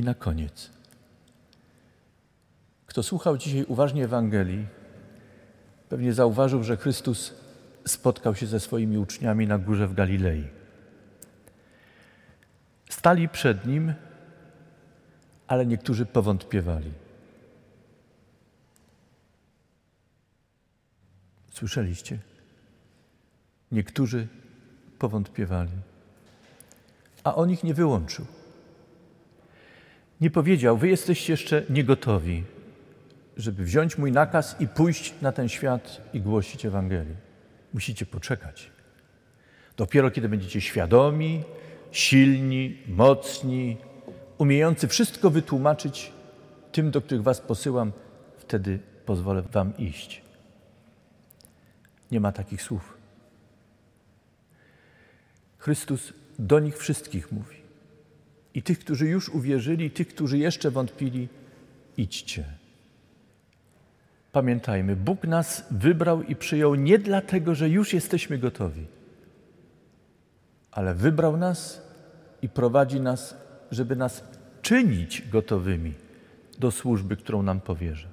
I na koniec. Kto słuchał dzisiaj uważnie Ewangelii, pewnie zauważył, że Chrystus spotkał się ze swoimi uczniami na górze w Galilei. Stali przed nim, ale niektórzy powątpiewali. Słyszeliście? Niektórzy powątpiewali, a on ich nie wyłączył. Nie powiedział: Wy jesteście jeszcze niegotowi, żeby wziąć mój nakaz i pójść na ten świat i głosić Ewangelię. Musicie poczekać. Dopiero kiedy będziecie świadomi, silni, mocni, umiejący wszystko wytłumaczyć tym, do których Was posyłam, wtedy pozwolę Wam iść. Nie ma takich słów. Chrystus do nich wszystkich mówi. I tych, którzy już uwierzyli, tych, którzy jeszcze wątpili, idźcie. Pamiętajmy, Bóg nas wybrał i przyjął nie dlatego, że już jesteśmy gotowi, ale wybrał nas i prowadzi nas, żeby nas czynić gotowymi do służby, którą nam powierza.